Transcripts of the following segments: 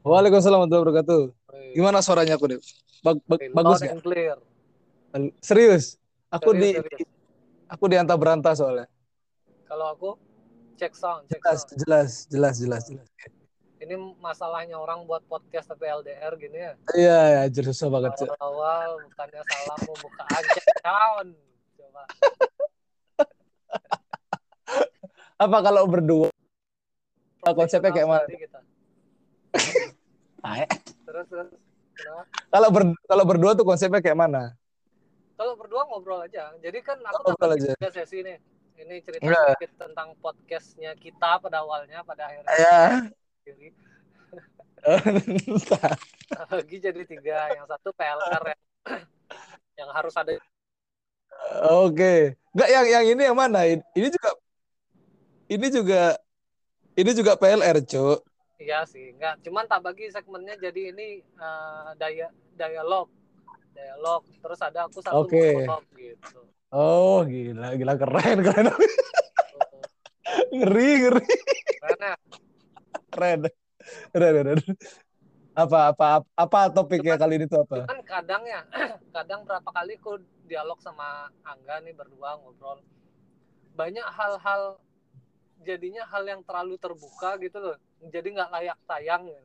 Waalaikumsalam warahmatullahi wabarakatuh. Gimana suaranya aku? Bag- bag- Loud bagus and clear. Serius? Aku Serius, di serius. aku di antah berantah soalnya. Kalau aku cek sound, cek Jelas, sound. jelas, jelas, jelas, jelas. Ini masalahnya orang buat podcast tapi LDR gini ya. Iya, ya, anjir susah banget. Cok. Awal-awal bukannya salam mau buka aja sound. Coba. Apa kalau berdua? Konsepnya kayak mana? Kita. Ah, Terus terus. Kenapa? Kalau ber, kalau berdua tuh konsepnya kayak mana? Kalau berdua ngobrol aja. Jadi kan aku Ngobrol dapat aja. tiga sesi nih. Ini cerita Iya. sedikit tentang podcastnya kita pada awalnya, pada akhirnya Ya. sendiri. Entah. Lagi jadi tiga. Yang satu PLR yang, yang harus ada Oke. Enggak yang yang ini yang mana? Ini juga ini juga ini juga PLR, Cuk. Iya sih, enggak. Cuman tak bagi segmennya jadi ini eh, daya dialog, dialog. Terus ada aku satu Oke. monolog gitu. Oh, gila, gila keren, keren. ngeri, ngeri. Karena Keren. Keren, keren. Apa apa apa topiknya kali ini tuh apa? cuman kadang ya, kadang berapa kali aku dialog sama Angga nih berdua ngobrol. Banyak hal-hal jadinya hal yang terlalu terbuka gitu loh. Jadi nggak layak tayang. gitu.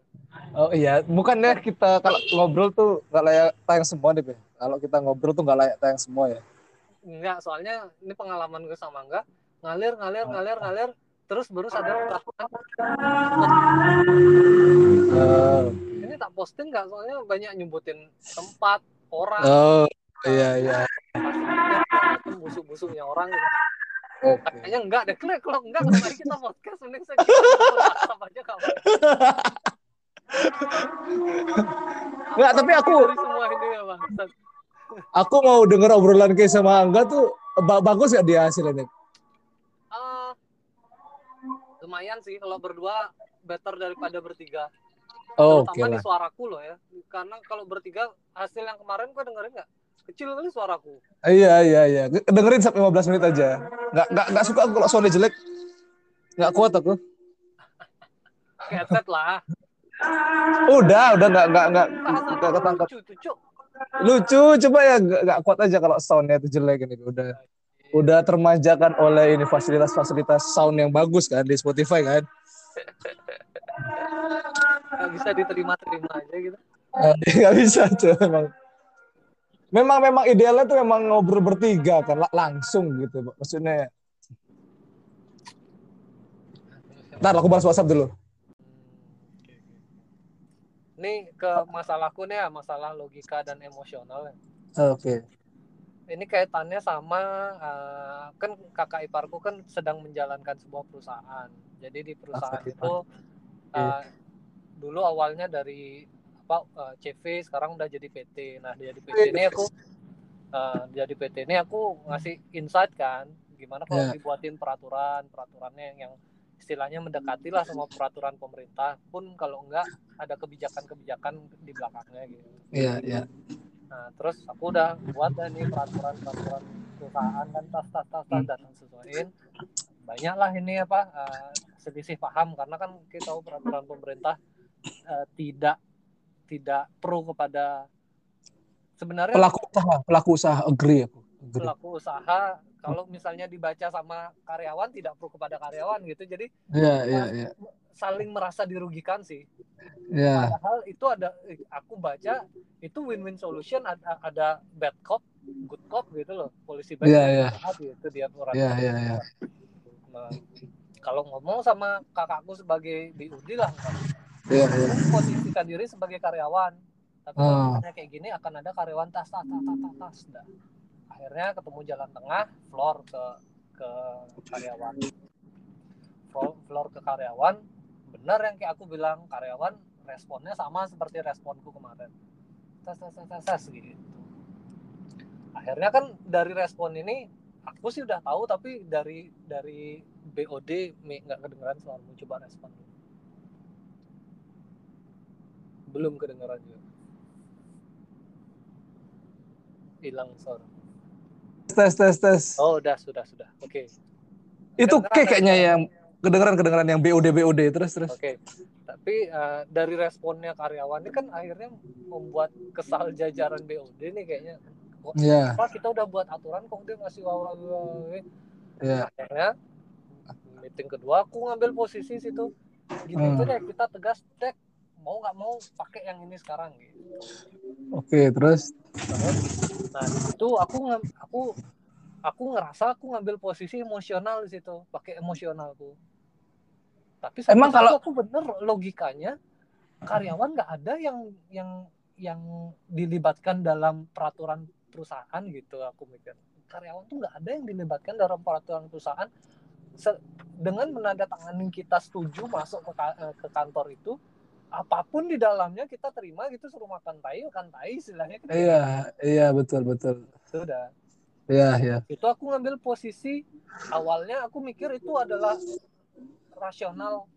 Oh iya, bukannya kita kalau ngobrol tuh nggak layak tayang semua deh, Be? Kalau kita ngobrol tuh nggak layak tayang semua ya. Enggak, soalnya ini pengalaman gue sama Angga ngalir ngalir ngalir ngalir terus baru sadar Oh, ini tak posting nggak soalnya banyak nyebutin tempat orang oh iya iya. busuk-busuknya orang gitu. Oke. kayaknya enggak deh kalau enggak kemarin kita podcast mending saya WhatsApp aja kawan Nggak, tapi aku semua ini ya bang aku mau denger obrolan Kay sama Angga tuh ba- bagus gak dia hasilnya? Ah, lumayan sih kalau berdua better daripada bertiga Oh, oke terutama di lah. suaraku loh ya karena kalau bertiga hasil yang kemarin gue dengerin nggak kecil kali suaraku Iya iya iya. Dengerin sampai 15 menit aja. Nggak nggak nggak suka aku kalau suaranya jelek. Nggak kuat aku. keset lah Udah udah nggak nggak nggak bahasa nggak ketangkap. lucu tuh cuk Lucu coba ya nggak nggak kuat aja kalau soundnya itu jelek ini. Udah udah termanjakan oleh ini fasilitas-fasilitas sound yang bagus kan di Spotify kan. nggak bisa diterima-terima aja gitu Nggak bisa tuh memang. Memang memang idealnya tuh memang ngobrol bertiga kan la- langsung gitu maksudnya. Ntar aku balas WhatsApp dulu. Ini ke masalahku nih ya, masalah logika dan emosional. ya. Oke. Ini kaitannya sama eh, kan kakak iparku kan sedang menjalankan sebuah perusahaan. Jadi di perusahaan Kakak itu eh, dulu awalnya dari apa eh, CV sekarang udah jadi PT. Nah, dia di PT ini aku eh, jadi PT ini aku ngasih insight kan gimana kalau Ya. dibuatin peraturan, peraturannya yang istilahnya mendekati lah sama peraturan pemerintah pun kalau enggak ada kebijakan-kebijakan di belakangnya gitu. Iya iya. Nah, terus aku udah buat dah nih peraturan-peraturan perusahaan kan tas tas tas tas dan sesuaiin. Banyak lah ini apa eh, selisih paham karena kan kita tahu peraturan pemerintah eh, tidak tidak pro kepada sebenarnya Pelaku usaha, pelaku usaha agree aku. Agree. pelaku usaha kalau misalnya dibaca sama karyawan tidak pro kepada karyawan gitu. Jadi Iya iya iya. saling merasa dirugikan sih. Iya. Padahal itu ada aku baca itu win-win solution ada, ada bad cop, good cop gitu loh. Polisi baik Iya, polisi iya. jahat gitu dia orang. Iya iya. Nah, kalau ngomong sama kakakku sebagai BUD lah, iya. aku posisikan diri sebagai karyawan. Tapi Ah. kalau misalnya kayak gini akan ada karyawan tas tas tas tas tas. Dah. Akhirnya ketemu jalan tengah, floor ke ke karyawan. Floor, floor ke karyawan, benar yang kayak aku bilang karyawan responnya sama seperti responku kemarin. Tas tas tas tas, tas gitu. Akhirnya kan dari respon ini aku sih udah tahu tapi dari dari BOD nggak kedengeran suaramu coba respon dulu. Belum kedengeran juga hilang suara Tes tes tes. oh udah sudah sudah oke Itu kayak kan? kayaknya yang kedengeran kedengeran yang BOD BOD terus terus. oke tapi uh, dari responnya karyawan ini kan akhirnya membuat kesal jajaran BOD nih kayaknya kok Iya. apa kita udah buat aturan kok dia masih wawa Iya. akhirnya meeting kedua aku ngambil posisi situ gini Hmm. deh kita tegas dek mau nggak mau pakai yang ini sekarang gitu. Oke, terus? Terus, nah di situ aku aku aku ngerasa aku ngambil posisi emosional di situ pakai emosionalku. Tapi Emang kalau- aku bener logikanya karyawan nggak ada yang yang yang dilibatkan dalam peraturan perusahaan gitu aku mikir. Karyawan tuh nggak ada yang dilibatkan dalam peraturan perusahaan. Dengan menandatangani kita setuju masuk ke, eh, ke kantor itu apa pun di dalamnya kita terima gitu suruh makan tai makan tai istilahnya kan iya, iya betul betul. sudah Iya, iya. itu aku ngambil posisi awalnya aku mikir itu adalah rasional.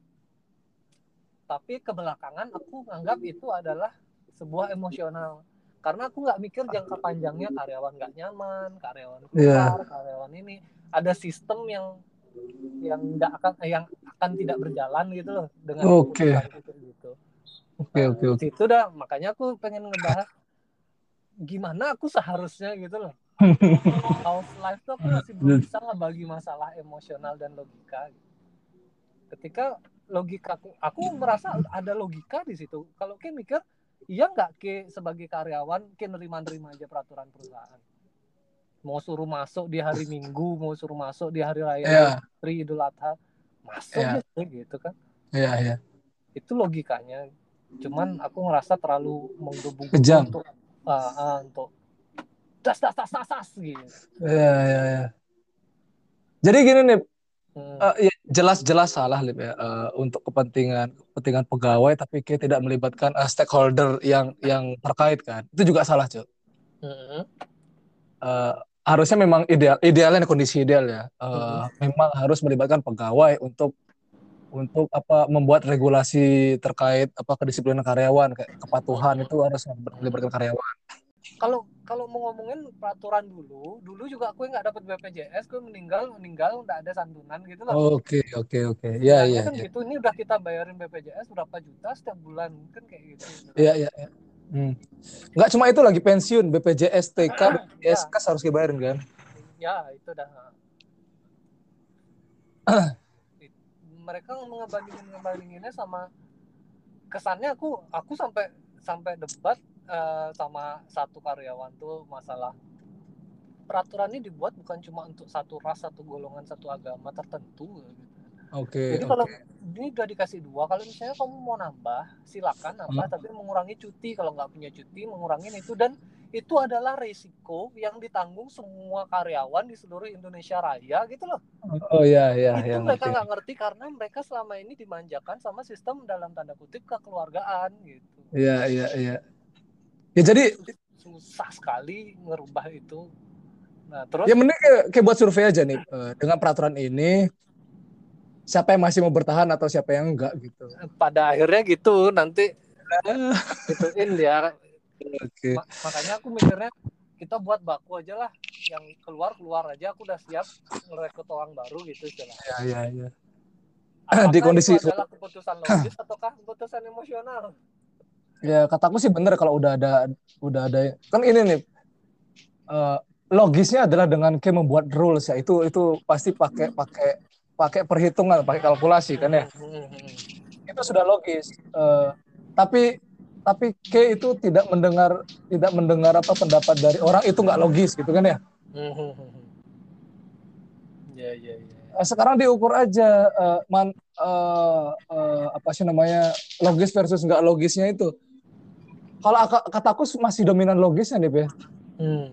Tapi kebelakangan aku nganggap itu adalah sebuah emosional. Karena aku nggak mikir jangka panjangnya karyawan nggak nyaman karyawan Iya. keluar karyawan ini. Ada sistem yang yang nggak akan yang akan tidak berjalan gitu loh dengan keputusan itu. gitu Oke, oke, oke. itu dah makanya aku pengen ngebahas gimana aku seharusnya gitu loh. House life tuh aku masih belum bisa ngebagi masalah emosional dan logika ketika logika aku aku merasa ada logika di situ. Kalau ke mikir iya nggak ke sebagai karyawan ke nerima nerima aja peraturan perusahaan. Mau suruh masuk di hari minggu mau suruh masuk di hari raya Iya, Idul Adha masuk aja gitu kan. Iya, iya. itu logikanya cuman aku ngerasa terlalu menggebu Kejam. untuk ah, ah, untuk tas tas tas tas tas gitu Iya, iya, iya. Jadi gini nih, Hmm. eh, ya, jelas-jelas salah Lip ya eh, untuk kepentingan kepentingan pegawai tapi kayak tidak melibatkan eh, stakeholder yang yang terkait kan. Itu juga salah, Cuk. Hmm. Eh, harusnya memang ideal idealnya kondisi ideal ya. Eh, Hmm. memang harus melibatkan pegawai untuk untuk apa membuat regulasi terkait apa kedisiplinan karyawan kayak kepatuhan itu harus melibatkan karyawan. kalau kalau mau ngomongin peraturan dulu dulu juga aku nggak dapat BPJS gue meninggal meninggal nggak ada santunan gitu loh Oke, oke, oke. Ya, Bilangnya ya, kan ya. gitu ini udah kita bayarin BPJS berapa juta setiap bulan kan kayak gitu Iya, iya, iya. Hmm. Nggak cuma itu lagi pensiun, BPJS TK, BPJS Ya. kas harus dibayarin kan? ya itu dah mereka ngebandingin ngebandinginnya sama kesannya aku aku sampai sampai debat eh, sama satu karyawan tuh masalah peraturan ini dibuat bukan cuma untuk satu ras satu golongan satu agama tertentu gitu. Oke, Jadi kalau oke. ini udah dikasih dua, kalau misalnya kamu mau nambah, silakan nambah, Hmm. tapi mengurangi cuti. Kalau nggak punya cuti, mengurangin itu dan itu adalah resiko yang ditanggung semua karyawan di seluruh Indonesia Raya gitu loh. Oh iya, iya, itu iya, mereka nggak ngerti karena mereka selama ini dimanjakan sama sistem dalam tanda kutip kekeluargaan gitu. Iya, iya, iya. Ya jadi, Susah sekali ngerubah itu. Nah terus ya mending kayak, kayak buat survei aja nih. Eh, dengan peraturan ini, siapa yang masih mau bertahan atau siapa yang enggak gitu. pada akhirnya gitu nanti gituin dia Oke. Ma- makanya aku mikirnya kita buat baku aja lah yang keluar keluar aja aku udah siap ngerekrut orang baru gitu istilahnya. Ya, ya, ya. Apakah Di kondisi- itu adalah keputusan logis ataukah keputusan emosional? Ya kataku sih bener kalau udah ada udah ada kan ini nih eh, logisnya adalah dengan kayak membuat rules ya itu itu pasti pakai pakai pakai perhitungan pakai kalkulasi kan ya Hmm, itu sudah logis Eh, tapi tapi K itu tidak mendengar tidak mendengar apa pendapat dari orang itu nggak logis gitu kan ya Ya ya ya. Eh, sekarang diukur aja eh, man eh, eh, apa sih namanya logis versus nggak logisnya itu kalau kataku masih dominan logisnya nih ya Hmm.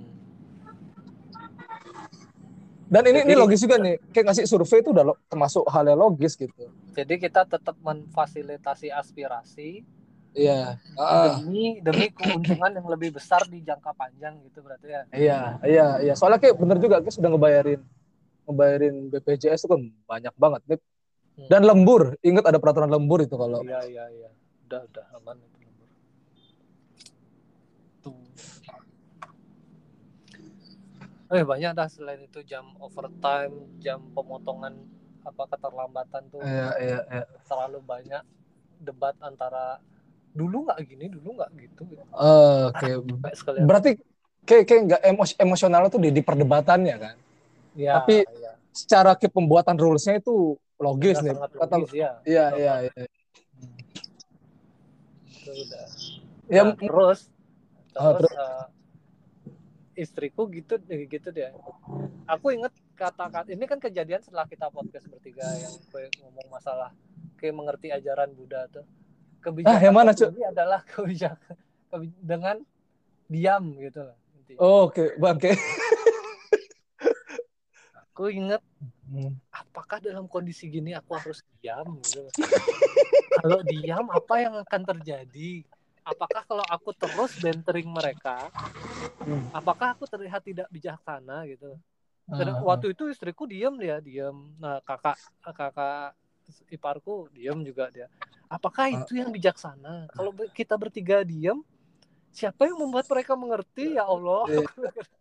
Dan ini ini Jadi- logis juga nih, kayak ngasih survei itu udah lo- termasuk hal yang logis gitu. Jadi kita tetap memfasilitasi aspirasi Iya. Ah, demi demi keuntungan yang lebih besar di jangka panjang gitu berarti ya. iya, iya, iya. Soalnya kayak bener juga, kayak sudah ngebayarin ngebayarin BPJS itu kan banyak banget. Nih. Hmm. Dan lembur, ingat ada peraturan lembur itu kalau Iya iya iya. Udah udah aman itu. Tuh. Eh banyak dah selain itu jam overtime, jam pemotongan apa keterlambatan tuh Iya, iya, iya. terlalu banyak. debat antara dulu nggak gini dulu nggak gitu Eh, Oke. Sekalian Berarti kayak kayak nggak emos emosional tuh di, di perdebatannya kan. ya, tapi ya. Secara ke pembuatan rulesnya itu logis Udah nih. Kata ya Iya iya iya. Itu udah. Ya Nah, terus Oh, terus, terus. eh, istriku gitu gitu dia aku inget kata-kata ini kan kejadian setelah kita podcast bertiga yang gue ngomong masalah kayak mengerti ajaran Buddha tuh kebijakan Ah, yang mana, Cuk? ini adalah kebijakan kebi- dengan diam gitu lah intinya. Oh, Oke, bangke. aku inget Hmm. apakah dalam kondisi gini aku harus diam gitu. kalau diam apa yang akan terjadi apakah kalau aku terus bantering mereka Hmm. apakah aku terlihat tidak bijaksana gitu Dan Ah, waktu itu istriku diam dia diam nah kakak kakak iparku diam juga dia apakah Ah. itu yang bijaksana kalau kita bertiga diam siapa yang membuat mereka mengerti ya Allah Iya.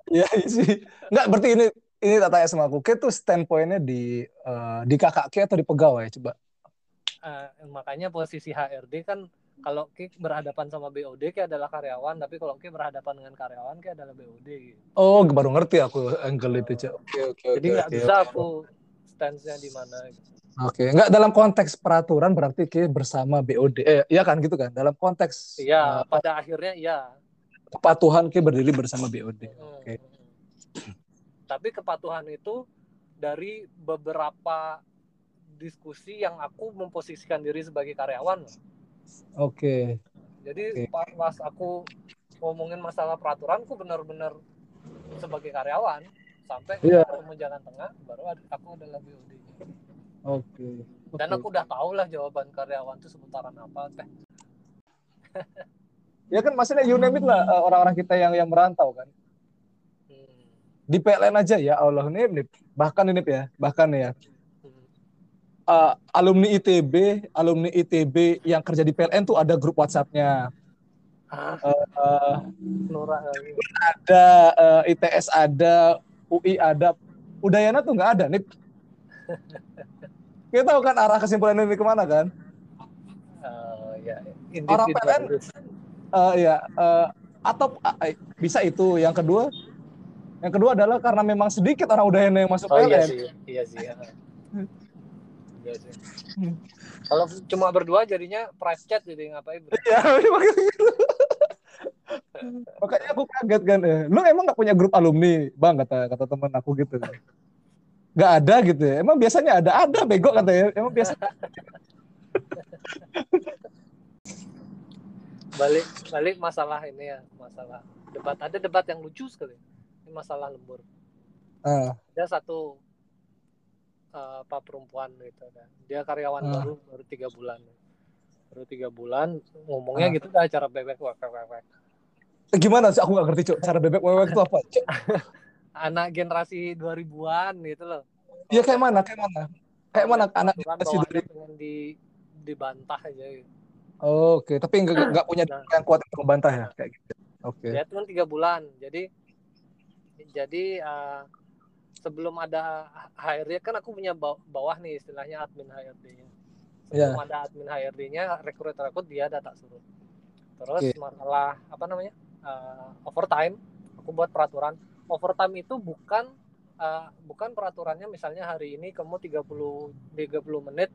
Iya sih. Enggak, berarti ini ini tak tanya sama aku. Kayak tuh standpointnya di eh, di kakak Ki atau di pegawai coba. Eh, makanya posisi HRD kan kalau Ki berhadapan sama BOD Ki adalah karyawan tapi kalau Ki berhadapan dengan karyawan Ki adalah BOD gitu. Oh, baru ngerti aku angle itu, Cak. Oke, oke, jadi nggak oke, bisa oke. aku stance-nya di mana gitu. Oke, enggak dalam konteks peraturan berarti Ki bersama BOD. Eh, iya kan gitu kan? Dalam konteks iya eh, pada akhirnya iya kepatuhan Ki berdiri bersama BOD. Hmm. Oke. Tapi kepatuhan itu dari beberapa diskusi yang aku memposisikan diri sebagai karyawan. Oke. Jadi Oke. pas, pas aku ngomongin masalah peraturan, aku benar-benar sebagai karyawan sampai Iya. ketemu jalan tengah, baru ad- aku adalah BOD. Oke. Dan Oke. aku udah tahu lah jawaban karyawan itu seputaran apa teh. Ya kan maksudnya you name it lah eh, orang-orang kita yang yang merantau kan. Hmm. Di PLN aja ya Allah nih. bahkan ini ya, bahkan ya eh, alumni ITB, alumni ITB yang kerja di PLN tuh ada grup WhatsApp-nya. Nora lagi. ada eh, ITS ada, UI ada, Udayana tuh nggak ada nih. Kita tahu kan arah kesimpulan ini ke mana kan? Eh, ya, Orang individualis. Eh, ya eh, atau eh, bisa itu. Yang kedua, yang kedua adalah karena memang sedikit orang Udayana yang masuk Oh iya PLN. sih, iya sih. ya. Iya sih. Kalau cuma berdua jadinya private chat jadi ngapain? bro? Ya, makanya gitu. Makanya aku kaget kan. eh, Lu emang nggak punya grup alumni, bang kata kata teman aku gitu. Nggak ada gitu ya. Emang biasanya ada, ada bego katanya. Emang biasa. Balik balik masalah ini ya, masalah debat. Ada debat yang lucu sekali. Ini masalah lembur. Ah, Ada satu eh, apa perempuan gitu kan. Dia karyawan Ah. baru baru tiga bulan. Baru tiga bulan ngomongnya Ah. gitu dah cara bebek wek wek, wek. Gimana sih? Aku nggak ngerti cok. Cara bebek wewek itu apa? Cok, Anak generasi 2000-an gitu loh. Iya kayak mana? Kayak mana? Kayak mana anak generasi dari? di dibantah aja gitu. Oke, tapi nggak nggak punya Nah. yang kuat untuk membantah ya kayak gitu. Oke. dia cuma tiga bulan jadi jadi eh, sebelum ada HRD kan aku punya baw- bawah nih istilahnya admin HRD-nya sebelum Iya. ada admin HRD-nya rekrut rekrut dia ada tak suruh terus Oke. masalah apa namanya eh, overtime aku buat peraturan overtime itu bukan eh, bukan peraturannya misalnya hari ini kamu 30 30 menit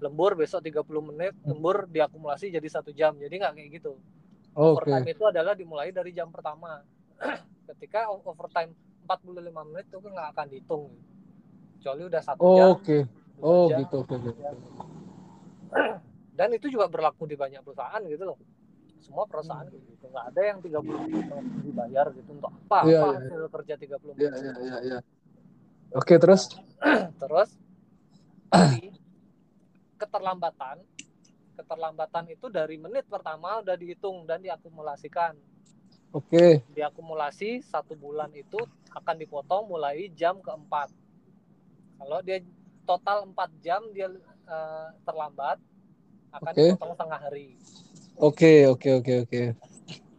lembur besok 30 menit Hmm. lembur diakumulasi jadi satu jam jadi nggak kayak gitu Oke. overtime itu adalah dimulai dari jam pertama. Ketika overtime 45 menit itu nggak akan dihitung. Kecuali udah satu jam. Oke. dua Oh jam. gitu. Oke. oke. Dan itu juga berlaku di banyak perusahaan gitu loh. Semua perusahaan kayak gitu. Nggak ada yang 30 menit langsung dibayar gitu untuk apa? Iya, apa iya. hasil kerja 30 menit. Iya iya iya. iya. Oke terus? Terus tapi keterlambatan keterlambatan itu dari menit pertama udah dihitung dan diakumulasikan. Oke. diakumulasi satu bulan itu akan dipotong mulai jam keempat. Kalau dia total empat jam dia eh, terlambat akan Oke. dipotong setengah hari. Oke oke oke oke.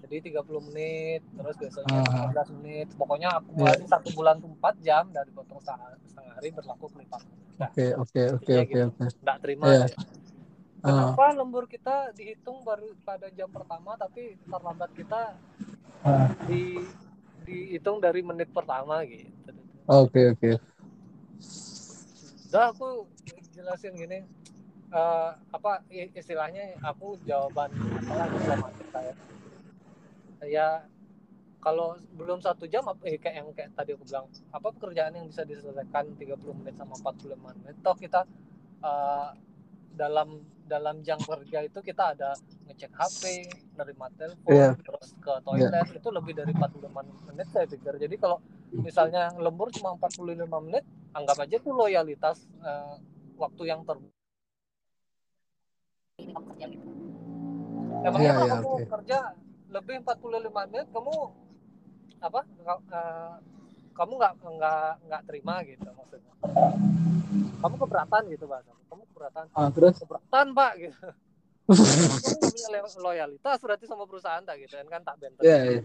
Jadi 30 menit, terus biasanya Ah. 15 menit. Pokoknya akumulasi satu bulan tuh 4 jam dan dipotong setengah, setengah hari berlaku pelipat. Nah, Oke oke oke oke gitu. oke. Nggak terima. Iya. ya. kenapa lembur kita dihitung baru pada jam pertama tapi terlambat kita Ah. di dihitung dari menit pertama gitu Oke oke. udah aku jelasin gini eh, apa istilahnya aku jawaban apa lagi diplomatik saya ya kalau belum satu jam apa eh, kayak yang kayak tadi aku bilang apa pekerjaan yang bisa diselesaikan 30 menit sama 45 menit toh kita eh, dalam dalam jam kerja itu kita ada ngecek HP, nerima telepon, Iya. terus ke toilet itu lebih dari 45 menit saya pikir. Jadi kalau misalnya lembur cuma 45 menit, anggap aja itu loyalitas eh, waktu yang ter Emangnya Iya, kalau iya, kamu oke. kerja lebih 45 menit, kamu apa? Eh, kamu nggak nggak nggak terima gitu maksudnya. Kamu keberatan gitu bahasa. Kamu keberatan. Ah, terus? Keberatan pak gitu. kamu punya lo- loyalitas berarti sama perusahaan tak gitu kan kan tak benten. Iya iya.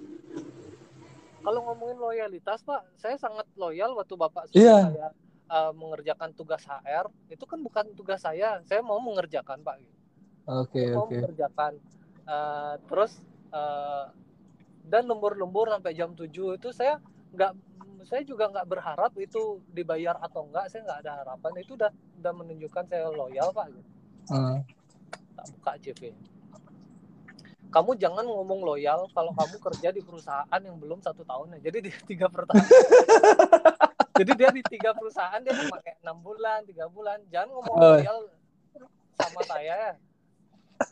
Kalau ngomongin loyalitas pak, saya sangat loyal waktu bapak suruh Iya. saya eh, mengerjakan tugas HR. Itu kan bukan tugas saya, saya mau mengerjakan pak. Gitu. Oke mau oke. mengerjakan Eh, terus eh, dan lembur-lembur sampai jam 7 itu saya nggak saya juga nggak berharap itu dibayar atau enggak saya nggak ada harapan. Itu udah udah menunjukkan saya loyal pak gitu. Ah, tak buka CV kamu jangan ngomong loyal kalau kamu kerja di perusahaan yang belum satu tahun ya. Jadi di tiga pertama jadi dia di tiga perusahaan dia kayak enam bulan tiga bulan. Jangan ngomong Oh. loyal sama saya. ya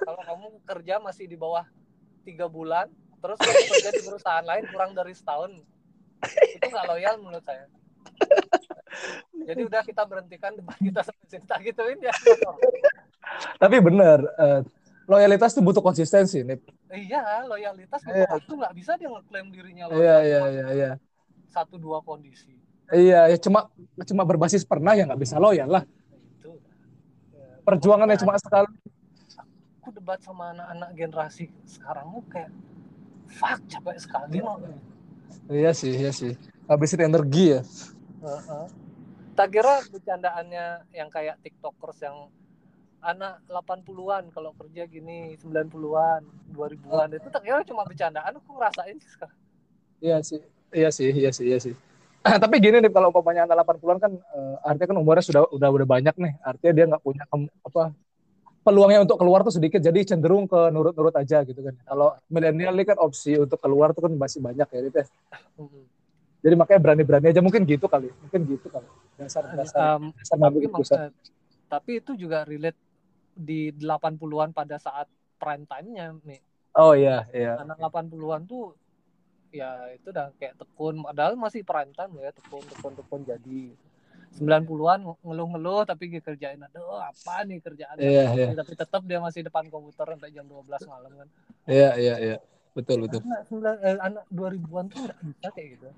kalau kamu kerja masih di bawah tiga bulan terus kamu kerja di perusahaan lain kurang dari setahun itu nggak loyal menurut saya jadi udah kita berhentikan debat kita sampai sini tak gituin ya Tapi benar, eh, loyalitas itu butuh konsistensi nih. Iya, loyalitas Iya. butuh waktu nggak bisa dia ngeklaim dirinya loyal Iya iya iya iya. satu dua kondisi. Iya, ya cuma cuma berbasis pernah ya nggak bisa loyal lah. Itu. Ya, Perjuangannya cuma sekali. Aku debat sama anak-anak generasi sekarang tuh kayak fuck capek sekali loh. Iya sih, iya sih. Habisin energi ya. Heeh. Tak kira bercandaannya yang kayak tiktokers yang anak 80-an kalau kerja gini 90-an, 2000-an itu tak kira cuma bercandaan aku ngerasain sih sekarang. Iya sih. Iya sih, iya sih, iya sih. Tapi gini nih kalau umpamanya anak 80-an kan eh, artinya kan umurnya sudah udah udah banyak nih. Artinya dia nggak punya apa peluangnya untuk keluar tuh sedikit jadi cenderung ke nurut-nurut aja gitu kan. Kalau milenial ini kan opsi untuk keluar tuh kan masih banyak ya gitu. Jadi makanya berani-berani aja mungkin gitu kali. Mungkin gitu kali. Dasar dasar Um, dasar tapi tapi itu juga relate di 80-an pada saat prime time-nya nih. Oh iya, iya. Anak 80-an tuh ya itu udah kayak tekun padahal masih prime time loh ya tekun tekun tekun jadi 90-an ngeluh-ngeluh tapi dikerjain aduh apa nih kerjaan Iya, iya. tapi tetap dia masih depan komputer sampai jam 12 malam kan Iya, iya, iya. Betul, betul. anak, sembilan- eh, anak 2000-an tuh nggak bisa kayak gitu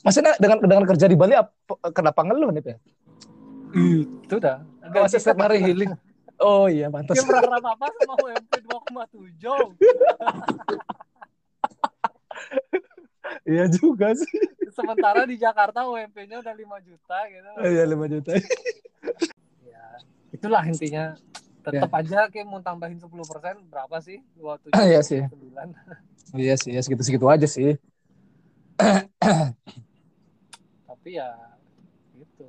Maksudnya dengan dengan kerja di Bali apa- kenapa ngeluh nih, Pak? itu dah Masih setiap hari healing. Oh iya, pantas. dia berharap apa sama UMP 2,7 Iya juga sih. sementara di Jakarta UMP-nya udah 5 juta gitu Iya, 5 juta. ya itulah intinya tetap aja kayak mau tambahin 10% berapa sih 27 Iya sih. 9 Iya sih, ya segitu-segitu aja sih. tapi ya gitu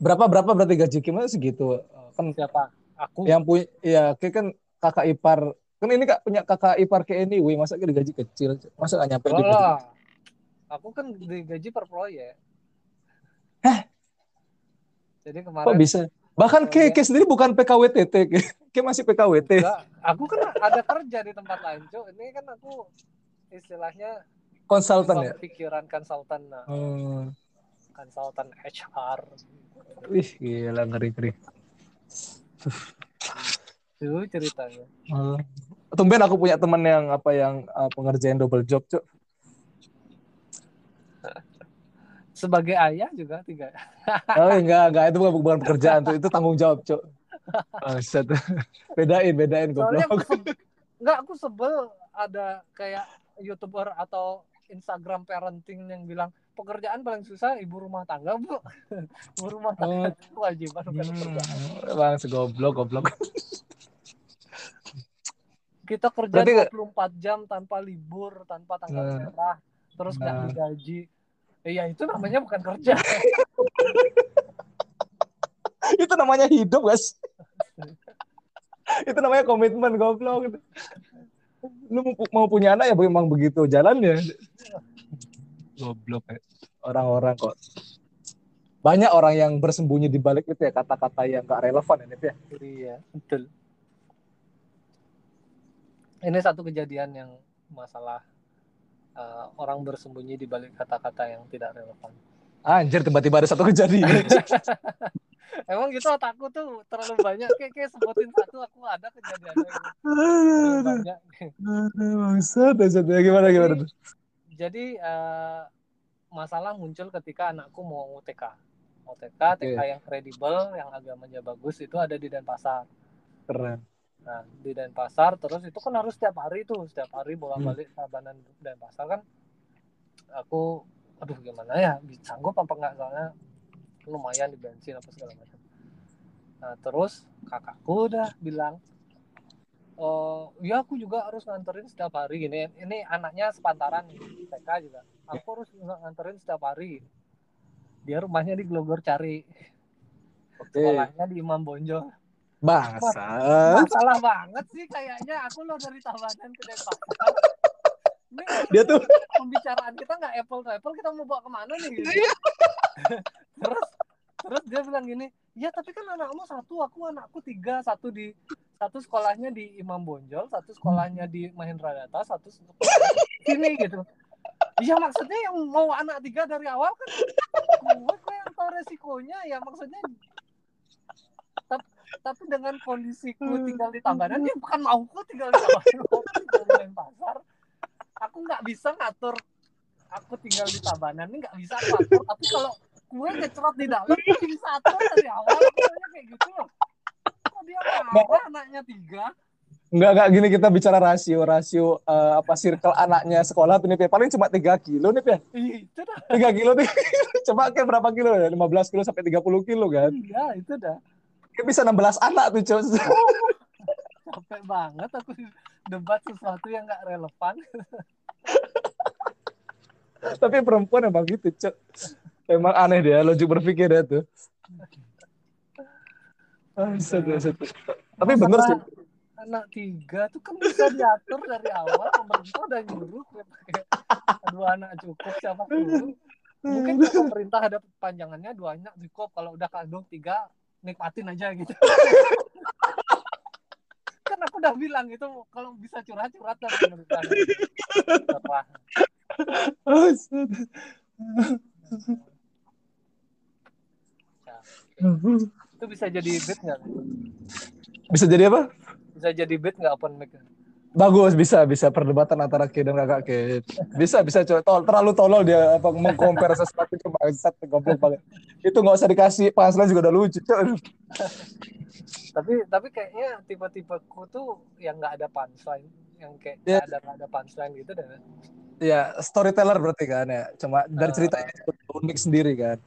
Berapa berapa berarti gaji Kim segitu? Kan siapa aku yang punya ya kayak kan kakak ipar kan ini kak punya kakak ipar kayak anyway masa dia gaji kecil masa gak nyampe di aku kan digaji per proyek. Hah? jadi kok kemarin bisa? Bahkan Iya. ke ke sendiri bukan PKWTT ke, ke masih PKWT enggak, aku kan ada kerja di tempat lain cok ini kan aku istilahnya konsultan ya? pikiran konsultan nah. Hmm. konsultan HR wih gila ngeri ngeri itu ceritanya. Hmm. tumben aku punya teman yang apa yang uh, pengerjaan double job cuk. Sebagai ayah juga tiga. Oh enggak enggak. Itu bukan, bukan pekerjaan tuh itu tanggung jawab cuk. Bangsat. bedain bedain soalnya goblok aku sebel, enggak aku sebel ada kayak youtuber atau Instagram parenting yang bilang pekerjaan paling susah ibu rumah tangga bu. Ibu rumah tangga Oh. itu kewajiban bukan pekerjaan. Hmm, bang segoblok goblok. kita kerja Berarti- 24 jam tanpa libur tanpa tanggal Nah. merah terus nggak Nah. digaji Eh, ya itu namanya bukan kerja itu namanya hidup guys. itu namanya komitmen goblok. Lu mau, mau punya anak ya memang begitu jalannya. Goblok ya. Orang-orang kok. Banyak orang yang bersembunyi di balik itu ya kata-kata yang gak relevan ini ya. iya betul ini satu kejadian yang masalah eh, orang bersembunyi di balik kata-kata yang tidak relevan Anjir tiba-tiba ada satu kejadian. emang gitu otakku tuh terlalu banyak kayak, kayak sebutin satu aku ada kejadiannya. Terlalu banyak Bangsat, bangsat. Ya, gimana gimana tuh? jadi eh, masalah muncul ketika anakku mau UTK UTK TK Oke. yang kredibel yang agamanya bagus itu ada di Denpasar Keren. Nah di Denpasar terus itu kan harus setiap hari tuh setiap hari bolak balik Tabanan Denpasar kan. Aku aduh gimana ya sanggup apa enggak? Soalnya lumayan di bensin apa segala macam. Nah terus kakakku udah bilang oh ya aku juga harus nganterin setiap hari gini. Ini anaknya sepantaran TK juga. Aku harus nganterin setiap hari. Dia rumahnya di Glogor Cari. Oke. sekolahnya di Imam Bonjol Bangsat. masalah banget sih kayaknya aku lo dari Tabanan ke Denpasar ini Dia tuh pembicaraan kita nggak apple to apple kita mau bawa ke mana nih gitu. Iya. terus terus dia bilang gini ya tapi kan anakmu satu aku anakku tiga satu di satu sekolahnya di Imam Bonjol satu sekolahnya di Mahendra Data satu sini gitu Iya maksudnya yang mau anak tiga dari awal kan gue kok yang tahu resikonya ya maksudnya tapi, dengan kondisiku tinggal di Tabanan ya bukan mauku tinggal di Tabanan aku tinggal di Denpasar aku nggak bisa ngatur aku tinggal di Tabanan ini nggak bisa aku atur tapi kalau gue ngecrot di dalam gue bisa atur dari awal kayak gitu loh kok dia marah anaknya tiga Enggak, enggak gini kita bicara rasio, rasio eh, apa circle anaknya sekolah tuh nih, Pe. paling cuma 3 kilo nih, Pe. Ih, itu dah 3 kilo nih. Coba kayak berapa kilo ya? 15 kilo sampai 30 kilo kan. iya itu dah Kayak bisa 16 anak tuh, Cos. capek banget aku debat sesuatu yang nggak relevan Tapi perempuan emang gitu, Cok. Emang aneh dia, logik berpikir dia tuh. Bangsat, bangsat. Tapi bener sih. Anak tiga tuh kan bisa diatur dari awal pemerintah udah nyuruh ya dua anak cukup siapa suruh mungkin pemerintah ada panjangannya dua anak cukup kalau udah kandung tiga nikmatin aja gitu kan aku udah bilang itu kalau bisa curhat curhat pemerintah Terserah. Bangsat. itu bisa jadi beat nggak Bisa jadi apa? bisa jadi beat nggak open mic Bagus, bisa, bisa perdebatan antara K dan kakak K. Bisa, bisa, coy. Tol, terlalu tolol dia apa mengcompare sesuatu ke bangsat, goblok banget. Itu nggak usah dikasih punchline juga udah lucu, coy. tapi tapi kayaknya tipe-tipeku tuh yang nggak ada punchline yang kayak Iya. nggak ada nggak ada punchline gitu deh Ya, storyteller berarti kan ya. Cuma dari Ah. ceritanya unik sendiri kan.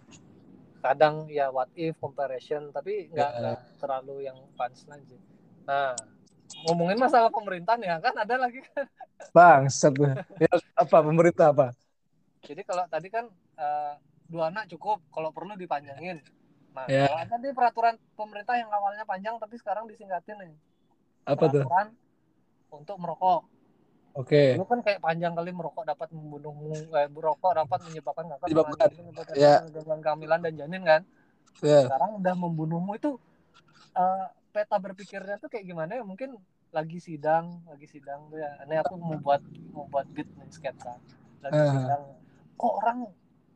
kadang ya what if comparison tapi nggak nggak terlalu yang punchline sih nah ngomongin masalah pemerintah nih ya kan ada lagi kan Bangsat. ya, apa pemerintah apa? jadi kalau tadi kan eh, dua anak cukup kalau perlu dipanjangin nah Ya. kalau ada nih peraturan pemerintah yang awalnya panjang tapi sekarang disingkatin nih Apa tuh? peraturan untuk merokok Oke. Dulu kan kayak panjang kali merokok dapat membunuhmu, eh, merokok dapat menyebabkan kanker, Menyebabkan. menyebabkan gangguan kehamilan dan janin kan. Ya. Sekarang udah membunuhmu itu eh, peta berpikirnya tuh kayak gimana ya? Mungkin lagi sidang, lagi sidang tuh ya. Ini aku mau buat mau buat beat nih sketsa. Lagi Ah. sidang. Kok orang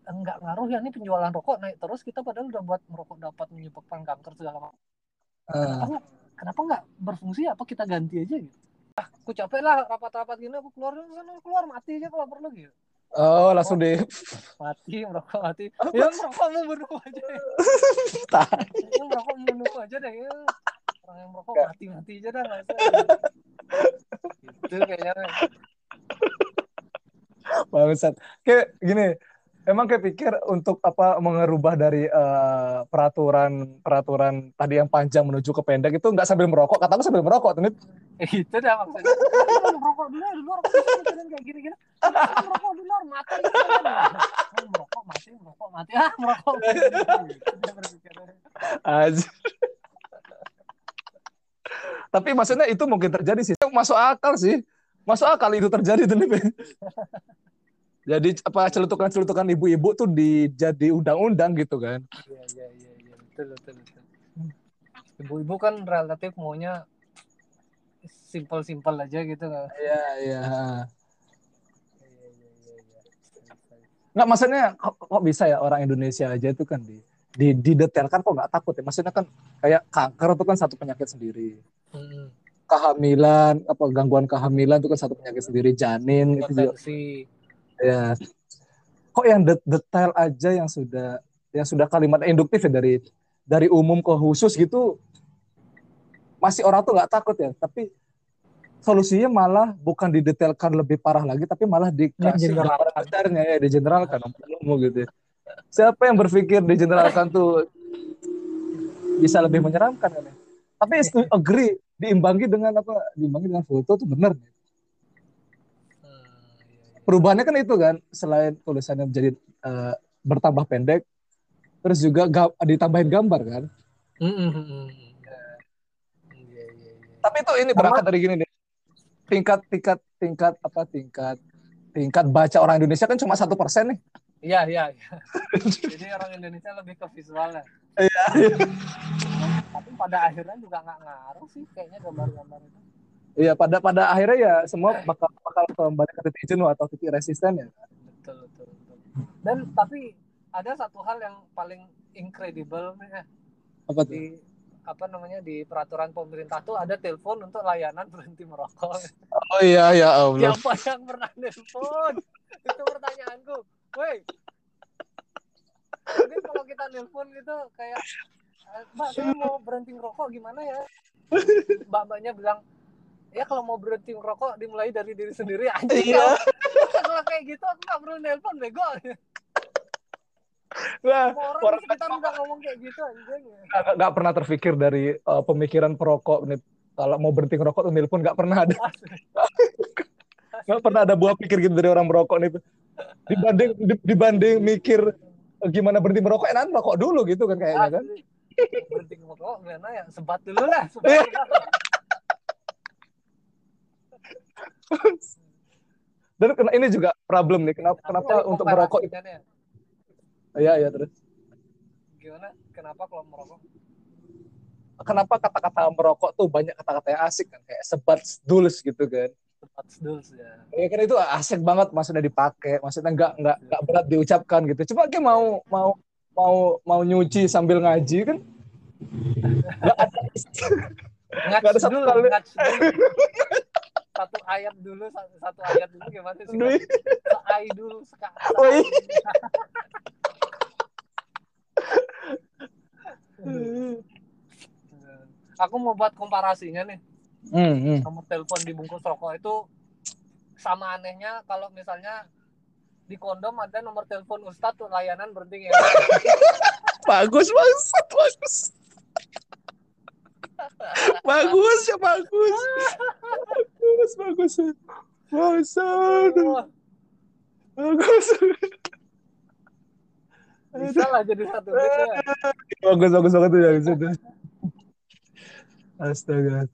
enggak ngaruh ya ini penjualan rokok naik terus kita padahal udah buat merokok dapat menyebabkan kanker segala macam. Ah. Kenapa nggak berfungsi apa kita ganti aja gitu? Ah, aku capek lah rapat-rapat gini aku keluar sana keluar mati aja kalau perlu gitu. Oh, langsung di Mati merokok mati. Ya merokok mau bunuh aja. Ya. Ya, merokok mau bunuh aja deh ya. Orang yang merokok mati mati aja dah usah. Gitu kayaknya. bangsat. Kayak gini, emang kayak pikir untuk apa mengerubah dari uh, peraturan peraturan tadi yang panjang menuju ke pendek itu nggak sambil merokok? Katamu sambil merokok tuh itu dah maksudnya. Merokok dulu di luar kayak gini gini merokok di luar mati merokok mati merokok mati. Ah merokok. Aja tapi maksudnya itu mungkin terjadi sih masuk akal sih masuk akal itu terjadi tuh nih jadi apa celutukan-celutukan ibu-ibu tuh dijadi undang-undang gitu kan. Iya iya iya iya betul betul betul. Ibu-ibu kan relatif maunya simpel-simpel aja gitu kan. Iya iya. Nggak maksudnya kok, kok bisa ya orang Indonesia aja itu kan di di didetailkan kok nggak takut ya. Maksudnya kan kayak kanker itu kan satu penyakit sendiri. Hmm. kehamilan apa gangguan kehamilan itu kan satu penyakit sendiri. Janin itu juga. Ya. Kok yang detail aja yang sudah yang sudah kalimat induktif ya dari dari umum ke khusus gitu masih orang tuh nggak takut ya. Tapi solusinya malah bukan didetailkan lebih parah lagi tapi malah dikasih besarnya ya digeneralkan umum gitu ya. Siapa yang berpikir digeneralkan tuh bisa lebih menyeramkan kan ya tapi agree. Diimbangi dengan apa? Diimbangi dengan foto tuh benar perubahannya kan itu kan? Selain tulisannya menjadi uh, bertambah pendek terus juga ga, ditambahin gambar kan? Mm -hmm. tapi itu ini berangkat dari gini nih tingkat tingkat tingkat apa? Tingkat tingkat baca orang Indonesia kan cuma satu persen nih iya iya ya. jadi orang Indonesia lebih ke visualnya iya tapi pada akhirnya juga nggak ngaruh sih kayaknya gambar-gambar itu Iya, pada pada akhirnya ya semua bakal bakal kembali ke titik jenuh atau titik resisten ya. Betul, betul, betul. Dan tapi ada satu hal yang paling incredible nih. Eh. Apa tuh? Di apa namanya di peraturan pemerintah tuh ada telepon untuk layanan berhenti merokok. Oh iya ya Allah. Siapa yang pernah telepon? Itu pertanyaanku. Woi. Jadi kalau kita telepon gitu kayak eh, Mbak, saya mau berhenti merokok gimana ya? Mbak-mbaknya bilang, ya kalau mau berhenti merokok dimulai dari diri sendiri aja iya. kalau kayak gitu aku nggak perlu nelpon bego Wah, orang, orang kita udah ngomong kayak gitu anjing. Gak, gak pernah terpikir dari uh, pemikiran perokok nih kalau mau berhenti ngerokok tuh nelpon gak pernah ada. gak pernah ada buah pikir gitu dari orang merokok nih. Dibanding dibanding mikir gimana berhenti merokok, enak merokok dulu gitu kan kayaknya kan. Berhenti merokok gimana ya? Sebat dulu lah. Sebat dulu lah. Dan ini juga problem nih. Kenapa kenapa untuk merokok? Ya. Iya iya terus. Gimana? Kenapa kalau merokok? Kenapa kata-kata merokok tuh banyak kata-kata yang asik kan kayak sebat dulus gitu kan? Dulus ya. Iya kan itu asik banget maksudnya dipakai, maksudnya nggak nggak nggak berat diucapkan gitu. Cuma kayak mau mau mau mau nyuci sambil ngaji kan? Nggak ada. Nggak ada satu kali satu ayat dulu satu, satu ayat dulu gimana sih ai dulu sekarang aku mau buat komparasinya nih hmm, hmm. nomor telepon di bungkus rokok itu sama anehnya kalau misalnya di kondom ada nomor telepon ustadz tuh layanan berhenti ya. Bagus bagus bagus. Bagus ya bagus. Bagus bagus. Bagus bagus. Bisa lah jadi satu gitu ya. bagus bagus banget tuh ya bisa tuh astaga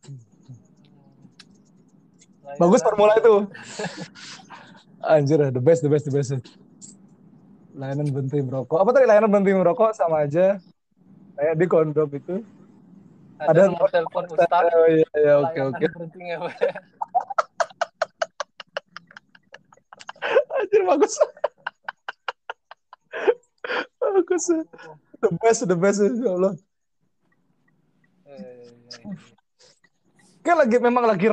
bagus formula itu anjir the best the best the best layanan berhenti merokok apa tadi layanan berhenti merokok sama aja kayak di kondom itu ada, ada nomor telepon Ustaz. Oh iya iya oke oke. Anjir bagus. bagus. The best the best ya Allah. Kayak lagi memang lagi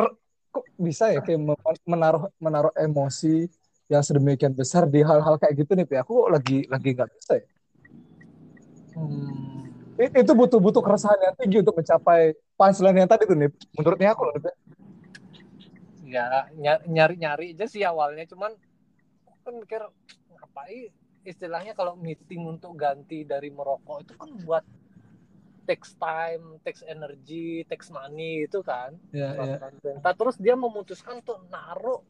kok bisa ya kayak menaruh menaruh emosi yang sedemikian besar di hal-hal kayak gitu nih, Aku lagi lagi nggak bisa ya. Hmm. Itu butuh-butuh keresahan yang tinggi untuk mencapai punchline yang tadi tuh nih menurutnya aku loh ya nyari-nyari aja sih awalnya. Cuman kan mikir ngapain istilahnya kalau meeting untuk ganti dari merokok itu kan buat takes time, takes energy, takes money itu kan. Ya. peraturan perintah. Terus dia memutuskan untuk naruh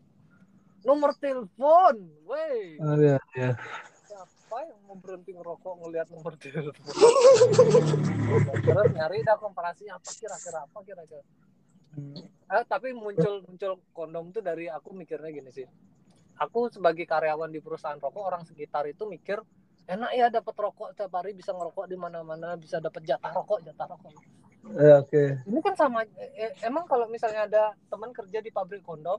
nomor telepon. Woi, Oh, ya, ya. siapa yang mau berhenti ngerokok ngelihat nomor telepon? Terus nyari dah komparasi apa kira-kira apa kira-kira. Eh, tapi muncul muncul kondom tuh dari aku mikirnya gini sih. Aku sebagai karyawan di perusahaan rokok orang sekitar itu mikir enak ya dapat rokok tiap hari bisa ngerokok di mana-mana bisa dapat jatah rokok jatah rokok. Ya, Oke. Ini kan sama eh, emang kalau misalnya ada teman kerja di pabrik kondom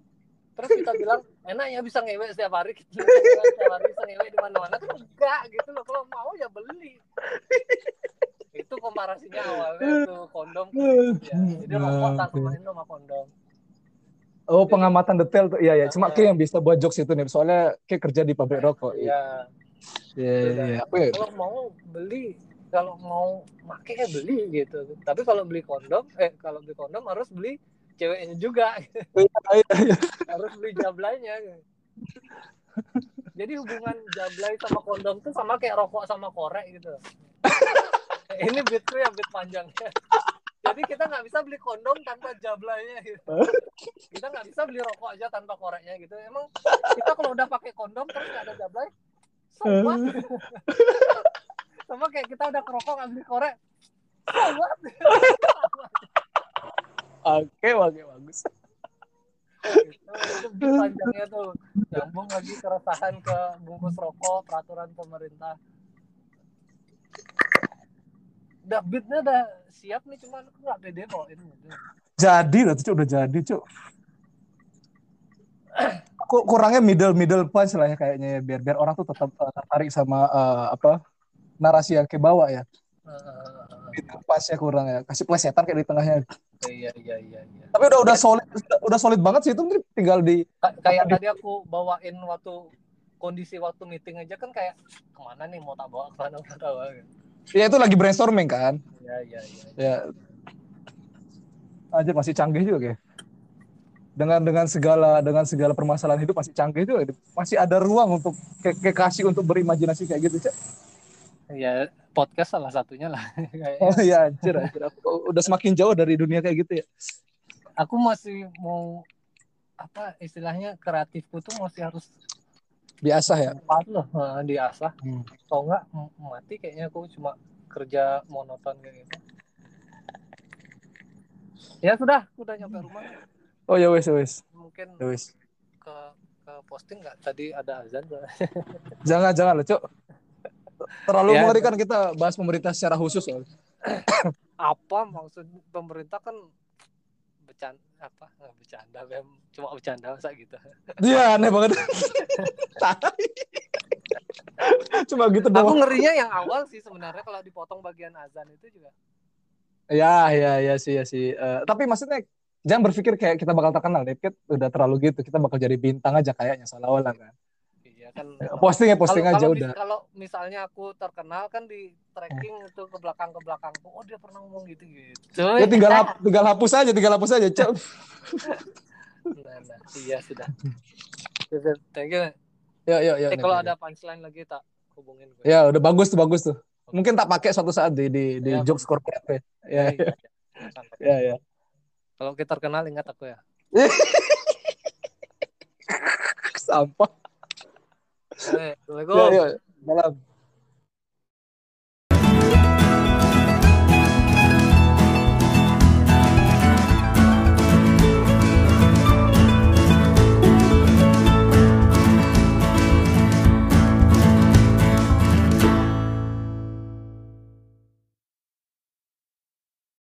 terus kita bilang enak ya bisa ngewe setiap hari kita setiap hari bisa ngewe di mana-mana. Kan enggak gitu loh. Kalau mau ya beli. Itu komparasinya awalnya tuh kondom. Ya jadi rokok tak samain sama kondom. Oh pengamatan detail tuh, iya ya. Cuma kayak yang bisa buat jokes itu nih, soalnya kayak kerja di pabrik rokok. Iya, ya iya, iya. Apa ya? kalau mau beli kalau mau make ya beli gitu tapi kalau beli kondom eh kalau beli kondom harus beli ceweknya juga Iya, iya. harus beli jablanya jadi hubungan jablay sama kondom tuh sama kayak rokok sama korek gitu ini bitku ya bit panjangnya jadi kita nggak bisa beli kondom tanpa jablaynya gitu. kita nggak bisa beli rokok aja tanpa koreknya gitu emang kita kalau udah pakai kondom terus nggak ada jablay so what? sama kayak kita udah kerokok nggak beli korek so what? Oke, oke, bagus. itu, itu panjangnya tuh nyambung lagi keresahan ke bungkus rokok peraturan pemerintah udah bitnya udah siap nih cuman aku nggak pede bawain gitu. Jadi lah tuh udah jadi, Cuk. Ku- Kurangnya middle middle punch lah ya kayaknya ya biar biar orang tuh tetap uh, tertarik sama uh, apa narasi yang kayak bawah ya. Middle punch-nya kurang ya. Kasih plesetan kayak di tengahnya. iya iya iya iya Tapi udah udah solid udah, udah solid banget sih itu tinggal di Ka- kayak tadi aku bawain waktu kondisi waktu meeting aja kan kayak ke mana nih mau tak bawa ke mana mau tak bawa gitu. ya itu lagi brainstorming kan. iya iya iya Ya. Aja masih canggih juga kayak. Dengan dengan segala dengan segala permasalahan hidup masih canggih juga. Masih ada ruang untuk kayak, kayak kasih untuk berimajinasi kayak gitu, Cak. ya podcast salah satunya lah Kayaknya. Oh iya, anjir, anjir. Aku udah semakin jauh dari dunia kayak gitu ya. aku masih mau apa istilahnya kreatifku tuh masih harus Biasa ya. pas loh eh, diasah Hmm. kalau enggak mati kayaknya aku cuma kerja monoton kayak gitu ya sudah udah nyampe rumah Oh ya wes wes. mungkin Ya wes. ke ke posting nggak tadi ada azan Jangan jangan loh, Cok. Terlalu Ya. mengerikan kita bahas pemerintah secara khusus loh. apa maksud pemerintah kan bercanda apa nggak bercanda Bem. cuma bercanda masa gitu Iya, aneh banget. Cuma gitu aku doang. ngerinya yang awal sih sebenarnya kalau dipotong bagian azan itu juga Ya, ya, ya sih, ya sih. Eh, tapi maksudnya jangan berpikir kayak kita bakal terkenal deh. Kita udah terlalu gitu. Kita bakal jadi bintang aja kayaknya seolah-olah kan. iya kan Posting ya posting kalau, aja kalau, udah. kalau misalnya aku terkenal kan di tracking itu ke belakang ke belakang oh dia pernah ngomong gitu gitu Ya tinggal hap- tinggal hapus aja, tinggal hapus aja, Cok. nah, nah, iya sudah Sudah, thank you Ya, ya, ya. Eh, kalau ada punchline lagi tak hubungin gue Ya, udah bagus tuh, bagus tuh. Mungkin tak pakai suatu saat di di, di Ya, jokes corporate ya. Ya, Iya, iya. ya, ya. Kalau kita terkenal ingat aku ya Sampah. Ya, Assalamualaikum ya. Malam.